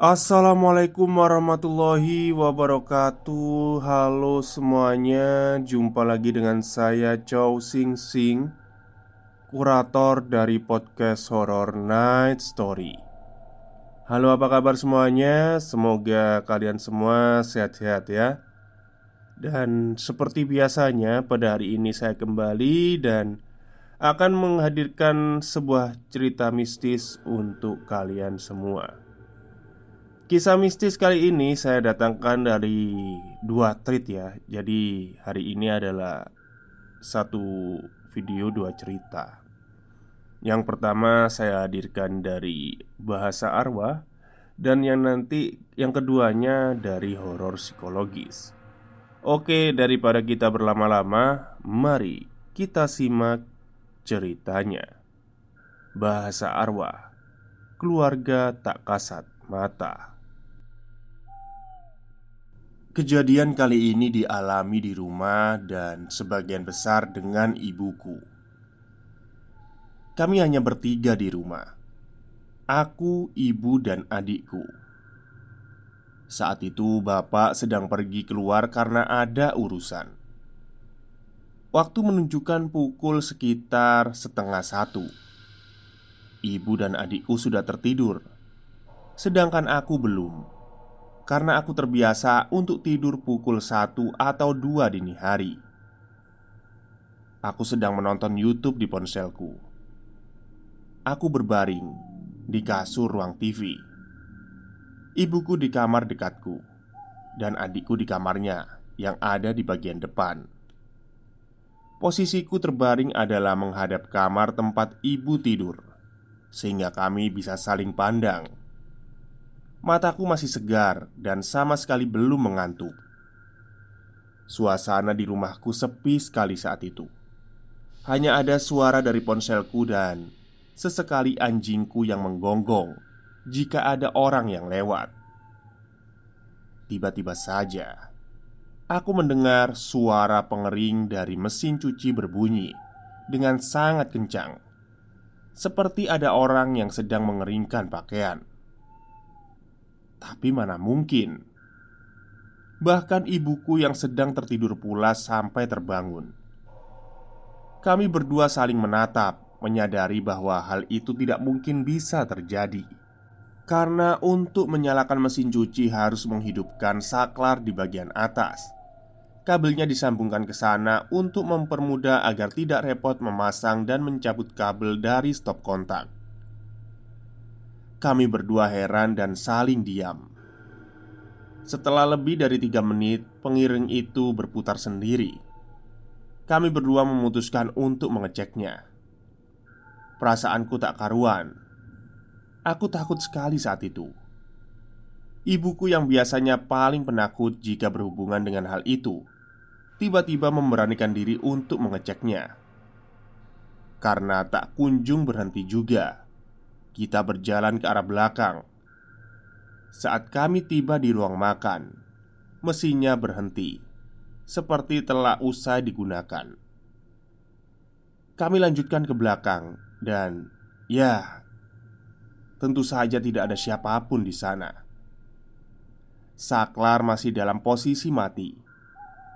Assalamualaikum warahmatullahi wabarakatuh. Halo semuanya. Jumpa lagi dengan saya Chow Sing Sing Kurator dari podcast Horror Night Story. Halo apa kabar semuanya? Semoga kalian semua sehat-sehat ya. Dan seperti biasanya pada hari ini saya kembali dan Akan menghadirkan sebuah cerita mistis untuk kalian semua Kisah mistis kali ini saya datangkan dari dua tweet ya. Jadi hari ini adalah satu video dua cerita. Yang pertama saya hadirkan dari bahasa arwah Dan yang nanti yang keduanya dari horor psikologis. Oke daripada kita berlama-lama Mari kita simak ceritanya. Bahasa arwah Keluarga tak kasat mata Kejadian kali ini dialami di rumah dan sebagian besar dengan ibuku. Kami hanya bertiga di rumah. Aku, ibu, dan adikku. Saat itu bapak sedang pergi keluar karena ada urusan. Waktu menunjukkan pukul sekitar setengah satu. Ibu dan adikku sudah tertidur, sedangkan aku belum karena aku terbiasa untuk tidur pukul satu atau dua dini hari. Aku sedang menonton YouTube di ponselku. Aku berbaring di kasur ruang TV. Ibuku di kamar dekatku, dan adikku di kamarnya yang ada di bagian depan. Posisiku terbaring adalah menghadap kamar tempat ibu tidur, sehingga kami bisa saling pandang Mataku masih segar dan sama sekali belum mengantuk. Suasana di rumahku sepi sekali saat itu. Hanya ada suara dari ponselku dan sesekali anjingku yang menggonggong jika ada orang yang lewat. Tiba-tiba saja aku mendengar suara pengering dari mesin cuci berbunyi dengan sangat kencang, seperti ada orang yang sedang mengeringkan pakaian. Tapi mana mungkin? Bahkan ibuku yang sedang tertidur pula sampai terbangun. Kami berdua saling menatap Menyadari bahwa hal itu tidak mungkin bisa terjadi. Karena untuk menyalakan mesin cuci harus menghidupkan saklar di bagian atas. Kabelnya disambungkan ke sana untuk mempermudah agar tidak repot memasang dan mencabut kabel dari stop kontak kami berdua heran dan saling diam. Setelah lebih dari tiga menit, pengiring itu berputar sendiri. Kami berdua memutuskan untuk mengeceknya. Perasaanku tak karuan. Aku takut sekali saat itu. Ibuku yang biasanya paling penakut jika berhubungan dengan hal itu, tiba-tiba memberanikan diri untuk mengeceknya. Karena tak kunjung berhenti juga kita berjalan ke arah belakang. Saat kami tiba di ruang makan, mesinnya berhenti, seperti telah usai digunakan. Kami lanjutkan ke belakang, dan ya, tentu saja tidak ada siapa pun di sana. saklar masih dalam posisi mati,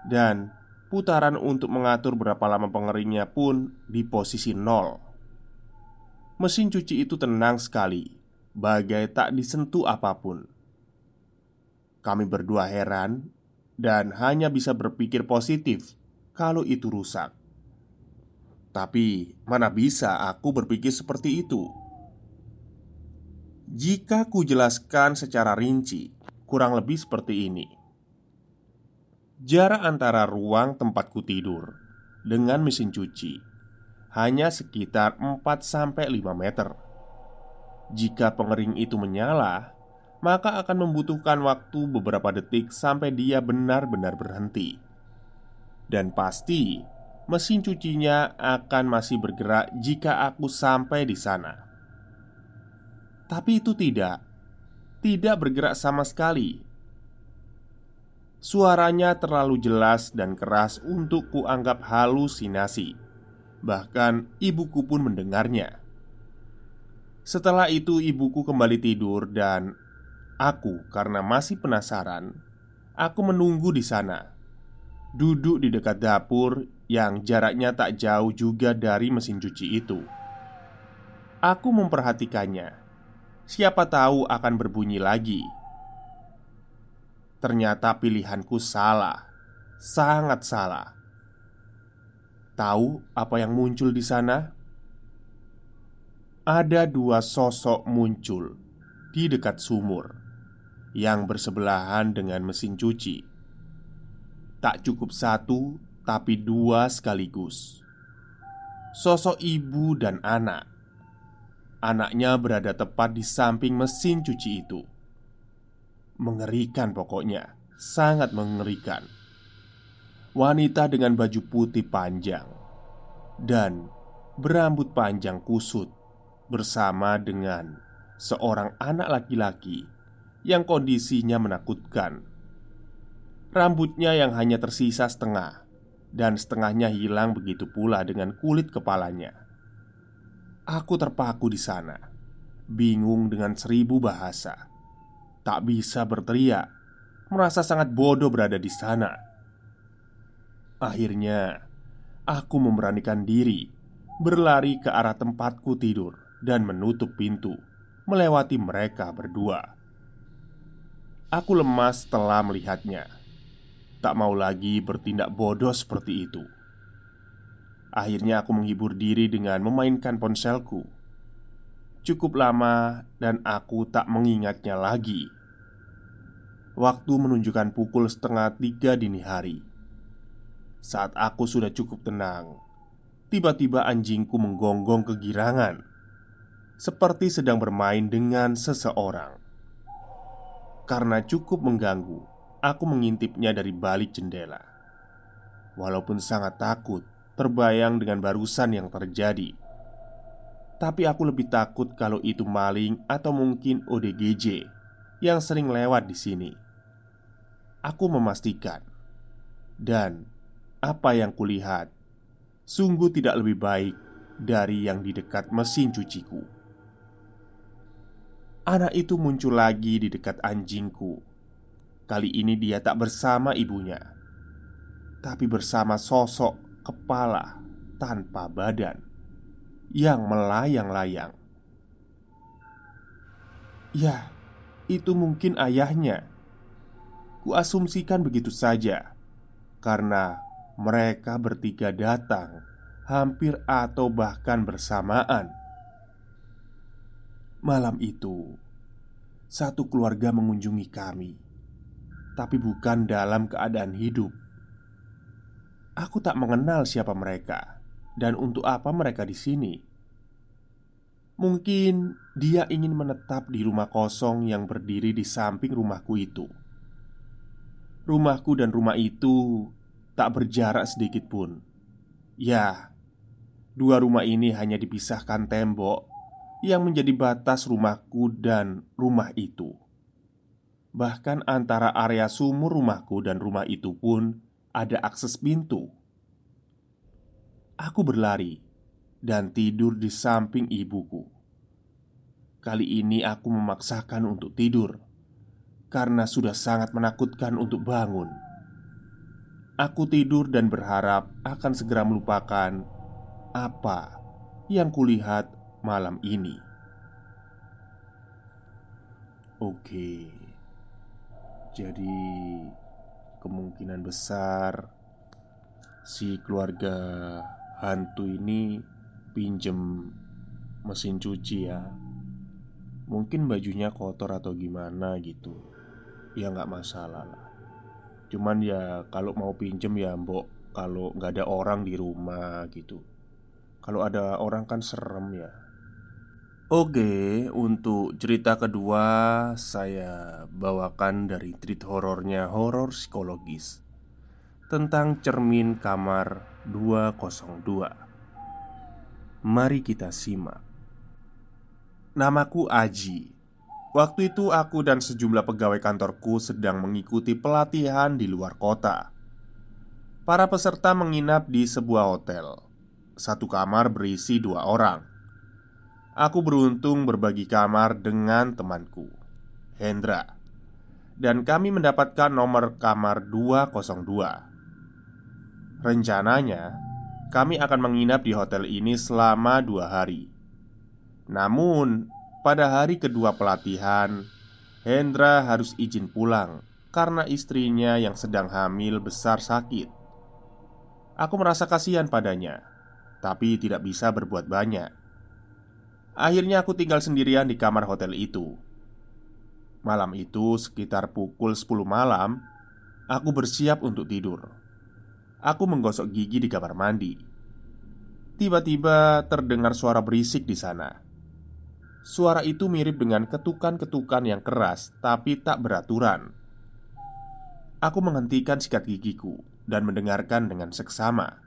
dan putaran untuk mengatur berapa lama pengeringnya pun di posisi nol. Mesin cuci itu tenang sekali, bagai tak disentuh apa pun. Kami berdua heran dan hanya bisa berpikir positif kalau itu rusak. Tapi mana bisa aku berpikir seperti itu? Jika ku jelaskan secara rinci, kurang lebih seperti ini. Jarak antara ruang tempatku tidur dengan mesin cuci hanya sekitar 4-5 meter. Jika pengering itu menyala, maka akan membutuhkan waktu beberapa detik sampai dia benar-benar berhenti. Dan pasti mesin cucinya akan masih bergerak jika aku sampai di sana. Tapi itu tidak, tidak bergerak sama sekali. Suaranya terlalu jelas dan keras untuk kuanggap halusinasi. Bahkan ibuku pun mendengarnya. Setelah itu, ibuku kembali tidur, dan aku, karena masih penasaran, aku menunggu di sana, duduk di dekat dapur yang jaraknya tak jauh juga dari mesin cuci itu. Aku memperhatikannya. Siapa tahu akan berbunyi lagi. Ternyata pilihanku salah, sangat salah. Tahu apa yang muncul di sana? Ada dua sosok muncul di dekat sumur yang bersebelahan dengan mesin cuci. Tak cukup satu, tapi dua sekaligus. Sosok ibu dan anak. Anaknya berada tepat di samping mesin cuci itu. Mengerikan, pokoknya sangat mengerikan. Wanita dengan baju putih panjang dan berambut panjang kusut bersama dengan seorang anak laki-laki yang kondisinya menakutkan. Rambutnya yang hanya tersisa setengah dan setengahnya hilang begitu pula dengan kulit kepalanya. Aku terpaku di sana, bingung dengan seribu bahasa. Tak bisa berteriak, merasa sangat bodoh berada di sana. Akhirnya, aku memberanikan diri berlari ke arah tempatku tidur dan menutup pintu, melewati mereka berdua. Aku lemas setelah melihatnya Tak mau lagi bertindak bodoh seperti itu. Akhirnya aku menghibur diri dengan memainkan ponselku. Cukup lama dan aku tak mengingatnya lagi. Waktu menunjukkan pukul setengah tiga dini hari. Saat aku sudah cukup tenang, tiba-tiba anjingku menggonggong kegirangan, seperti sedang bermain dengan seseorang. Karena cukup mengganggu, Aku mengintipnya dari balik jendela. Walaupun sangat takut, terbayang dengan barusan yang terjadi. Tapi aku lebih takut kalau itu maling atau mungkin ODGJ yang sering lewat di sini. Aku memastikan, dan apa yang kulihat sungguh tidak lebih baik dari yang di dekat mesin cuciku. Anak itu muncul lagi di dekat anjingku Kali ini dia tak bersama ibunya, tapi bersama sosok kepala tanpa badan yang melayang-layang. Ya, itu mungkin ayahnya. Kuasumsikan begitu saja karena mereka bertiga datang hampir atau bahkan bersamaan. Malam itu, satu keluarga mengunjungi kami tapi bukan dalam keadaan hidup. Aku tak mengenal siapa mereka dan untuk apa mereka di sini. Mungkin dia ingin menetap di rumah kosong yang berdiri di samping rumahku itu. Rumahku dan rumah itu tak berjarak sedikit pun. Ya, dua rumah ini hanya dipisahkan tembok yang menjadi batas rumahku dan rumah itu. Bahkan antara area sumur rumahku dan rumah itu pun ada akses pintu. Aku berlari dan tidur di samping ibuku. Kali ini aku memaksakan untuk tidur karena sudah sangat menakutkan untuk bangun. Aku tidur dan berharap akan segera melupakan apa yang kulihat malam ini. Oke, jadi kemungkinan besar si keluarga hantu ini pinjem mesin cuci ya. Mungkin bajunya kotor atau gimana gitu. Ya nggak masalah lah Cuman ya kalau mau pinjem ya mbok Kalau nggak ada orang di rumah gitu Kalau ada orang kan serem ya Oke, untuk cerita kedua saya bawakan dari treat horornya horor psikologis tentang cermin kamar 202. Mari kita simak. Namaku Aji. Waktu itu aku dan sejumlah pegawai kantorku sedang mengikuti pelatihan di luar kota. Para peserta menginap di sebuah hotel. Satu kamar berisi dua orang. Aku beruntung berbagi kamar dengan temanku, Hendra. Dan kami mendapatkan nomor kamar 202. Rencananya, kami akan menginap di hotel ini selama dua hari. Namun, pada hari kedua pelatihan, Hendra harus izin pulang karena istrinya yang sedang hamil besar sakit. Aku merasa kasihan padanya, tapi tidak bisa berbuat banyak. Akhirnya, aku tinggal sendirian di kamar hotel itu. Malam itu, sekitar pukul 10 malam, aku bersiap untuk tidur. Aku menggosok gigi di kamar mandi. Tiba-tiba terdengar suara berisik di sana. Suara itu mirip dengan ketukan-ketukan yang keras, tapi tak beraturan. Aku menghentikan sikat gigiku dan mendengarkan dengan seksama.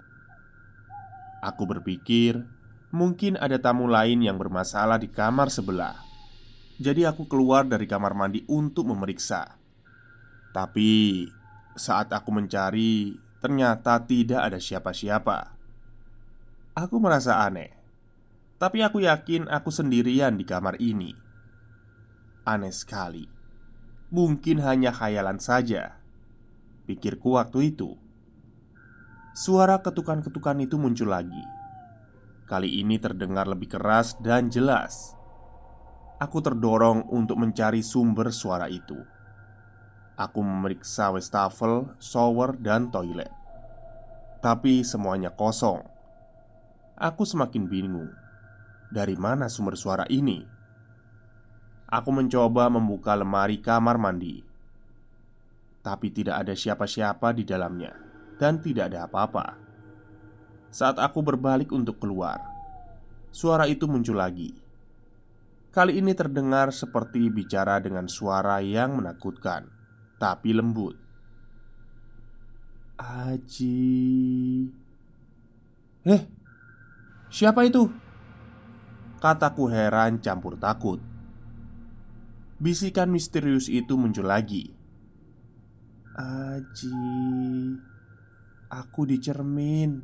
Aku berpikir mungkin ada tamu lain yang bermasalah di kamar sebelah. Jadi, aku keluar dari kamar mandi untuk memeriksa. Tapi saat aku mencari, Ternyata tidak ada siapa-siapa. Aku merasa aneh, tapi aku yakin aku sendirian di kamar ini. Aneh sekali, mungkin hanya khayalan saja. Pikirku waktu itu. Suara ketukan-ketukan itu muncul lagi. Kali ini terdengar lebih keras dan jelas. Aku terdorong untuk mencari sumber suara itu. Aku memeriksa wastafel, shower, dan toilet Tapi semuanya kosong Aku semakin bingung Dari mana sumber suara ini? Aku mencoba membuka lemari kamar mandi Tapi tidak ada siapa-siapa di dalamnya Dan tidak ada apa-apa Saat aku berbalik untuk keluar Suara itu muncul lagi Kali ini terdengar seperti bicara dengan suara yang menakutkan tapi lembut. Aji, eh, siapa itu? Kataku heran campur takut. Bisikan misterius itu muncul lagi. Aji, aku di cermin.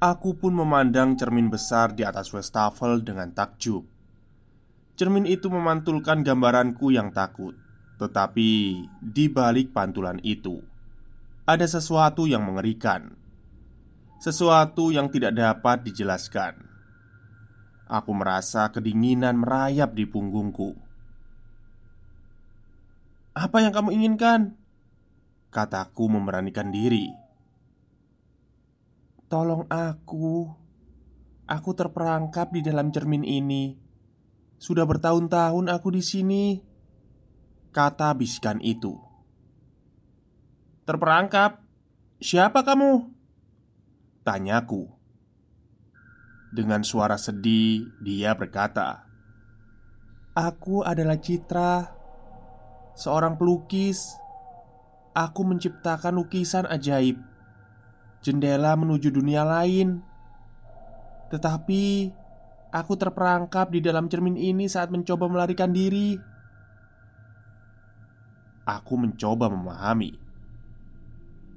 Aku pun memandang cermin besar di atas wastafel dengan takjub. Cermin itu memantulkan gambaranku yang takut. Tetapi di balik pantulan itu ada sesuatu yang mengerikan, sesuatu yang tidak dapat dijelaskan. Aku merasa kedinginan merayap di punggungku. "Apa yang kamu inginkan?" kataku, memberanikan diri. "Tolong aku, aku terperangkap di dalam cermin ini. Sudah bertahun-tahun aku di sini." Kata bisikan itu Terperangkap Siapa kamu? Tanyaku Dengan suara sedih Dia berkata Aku adalah Citra Seorang pelukis Aku menciptakan lukisan ajaib Jendela menuju dunia lain Tetapi Aku terperangkap di dalam cermin ini saat mencoba melarikan diri Aku mencoba memahami.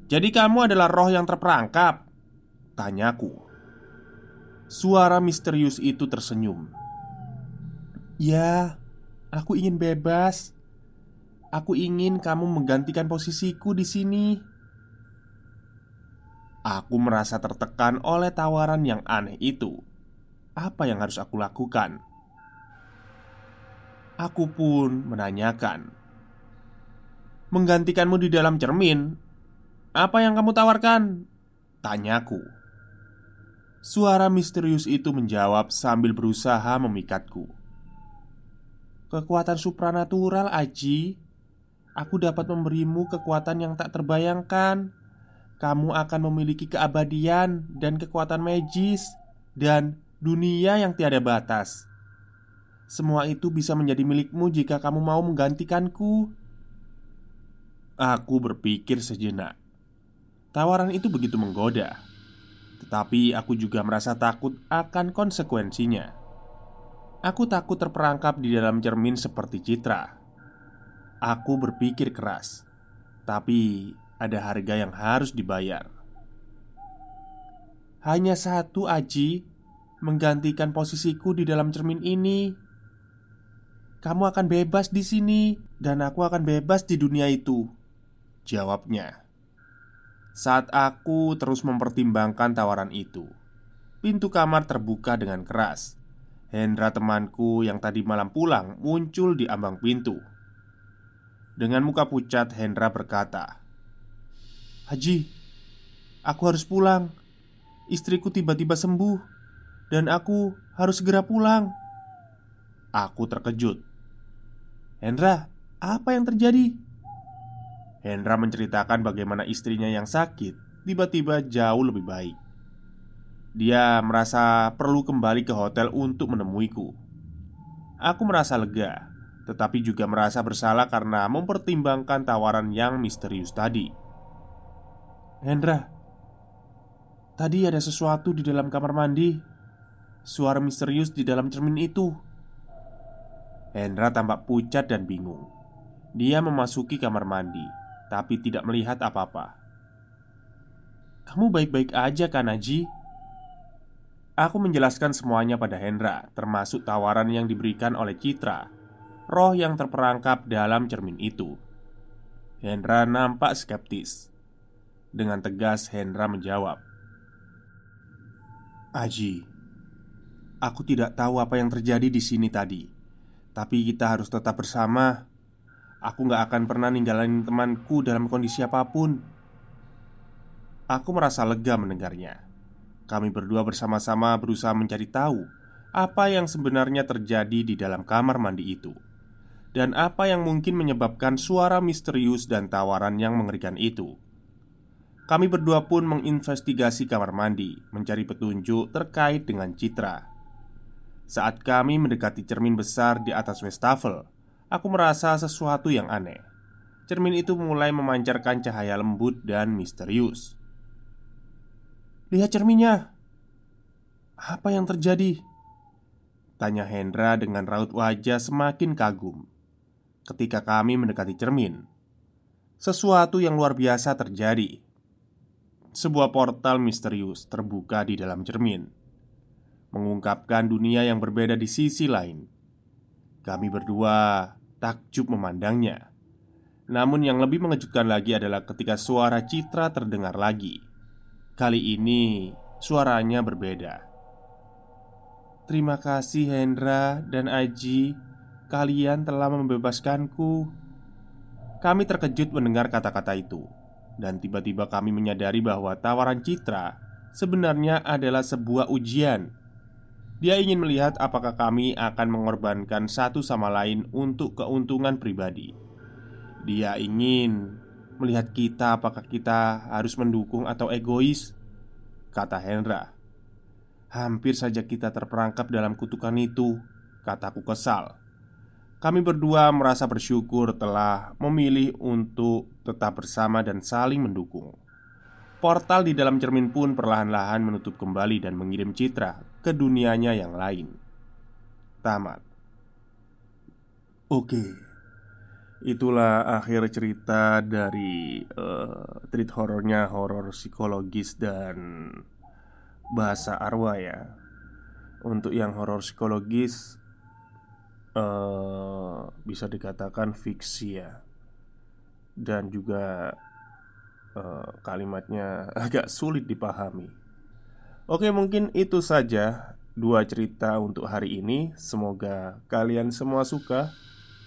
"Jadi kamu adalah roh yang terperangkap?" tanyaku. Suara misterius itu tersenyum. "Ya, aku ingin bebas. Aku ingin kamu menggantikan posisiku di sini. Aku merasa tertekan oleh tawaran yang aneh itu. Apa yang harus aku lakukan? Aku pun menanyakan, "Menggantikanmu di dalam cermin? Apa yang kamu tawarkan?" Tanyaku. Suara misterius itu menjawab sambil berusaha memikatku. Kekuatan supranatural, Aji. Aku dapat memberimu kekuatan yang tak terbayangkan. Kamu akan memiliki keabadian dan kekuatan magis dan dunia yang tiada batas. Semua itu bisa menjadi milikmu jika kamu mau menggantikanku. Aku berpikir sejenak. Tawaran itu begitu menggoda, tetapi aku juga merasa takut akan konsekuensinya. Aku takut terperangkap di dalam cermin seperti Citra. Aku berpikir keras, tapi ada harga yang harus dibayar. Hanya satu Aji menggantikan posisiku di dalam cermin ini. Kamu akan bebas di sini, dan aku akan bebas di dunia itu. Jawabnya saat aku terus mempertimbangkan tawaran itu. Pintu kamar terbuka dengan keras. Hendra, temanku yang tadi malam pulang, muncul di ambang pintu. Dengan muka pucat, Hendra berkata, "Haji, aku harus pulang. Istriku tiba-tiba sembuh, dan aku harus segera pulang." Aku terkejut. "Hendra, apa yang terjadi?" Hendra menceritakan bagaimana istrinya yang sakit tiba-tiba jauh lebih baik. Dia merasa perlu kembali ke hotel untuk menemuiku. Aku merasa lega tetapi juga merasa bersalah karena mempertimbangkan tawaran yang misterius tadi. Hendra, tadi ada sesuatu di dalam kamar mandi. Suara misterius di dalam cermin itu. Hendra tampak pucat dan bingung. Dia memasuki kamar mandi, tapi tidak melihat apa-apa. "Kamu baik-baik aja, kan, Aji?" Aku menjelaskan semuanya pada Hendra, termasuk tawaran yang diberikan oleh Citra roh yang terperangkap dalam cermin itu. Hendra nampak skeptis. Dengan tegas, Hendra menjawab, "Aji, aku tidak tahu apa yang terjadi di sini tadi, tapi kita harus tetap bersama. Aku gak akan pernah ninggalin temanku dalam kondisi apa pun." Aku merasa lega mendengarnya. Kami berdua bersama-sama berusaha mencari tahu apa yang sebenarnya terjadi di dalam kamar mandi itu dan apa yang mungkin menyebabkan suara misterius dan tawaran yang mengerikan itu. Kami berdua pun menginvestigasi kamar mandi, mencari petunjuk terkait dengan Citra. Saat kami mendekati cermin besar di atas wastafel, aku merasa sesuatu yang aneh. Cermin itu mulai memancarkan cahaya lembut dan misterius. "Lihat cerminnya." "Apa yang terjadi?" Tanya Hendra dengan raut wajah semakin kagum ketika kami mendekati cermin, sesuatu yang luar biasa terjadi. Sebuah portal misterius terbuka di dalam cermin, mengungkapkan dunia yang berbeda di sisi lain. Kami berdua takjub memandangnya. Namun, yang lebih mengejutkan lagi adalah ketika suara Citra terdengar lagi. Kali ini suaranya berbeda. Terima kasih, Hendra dan Aji Kalian telah membebaskanku. Kami terkejut mendengar kata-kata itu, dan tiba-tiba kami menyadari bahwa tawaran Citra sebenarnya adalah sebuah ujian. Dia ingin melihat apakah kami akan mengorbankan satu sama lain untuk keuntungan pribadi. Dia ingin melihat kita, apakah kita harus mendukung atau egois, kata Hendra. Hampir saja kita terperangkap dalam kutukan itu, kataku kesal. Kami berdua merasa bersyukur telah memilih untuk tetap bersama dan saling mendukung. Portal di dalam cermin pun perlahan-lahan menutup kembali dan mengirim Citra ke dunianya yang lain. Tamat. Oke, itulah akhir cerita dari uh, treat horornya horor psikologis dan bahasa arwah ya. Untuk yang horor psikologis uh, bisa dikatakan fiksi ya dan juga uh, kalimatnya agak sulit dipahami. Oke, mungkin itu saja dua cerita untuk hari ini. Semoga kalian semua suka.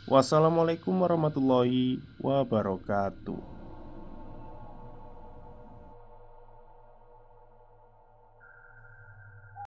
Wassalamualaikum warahmatullahi wabarakatuh.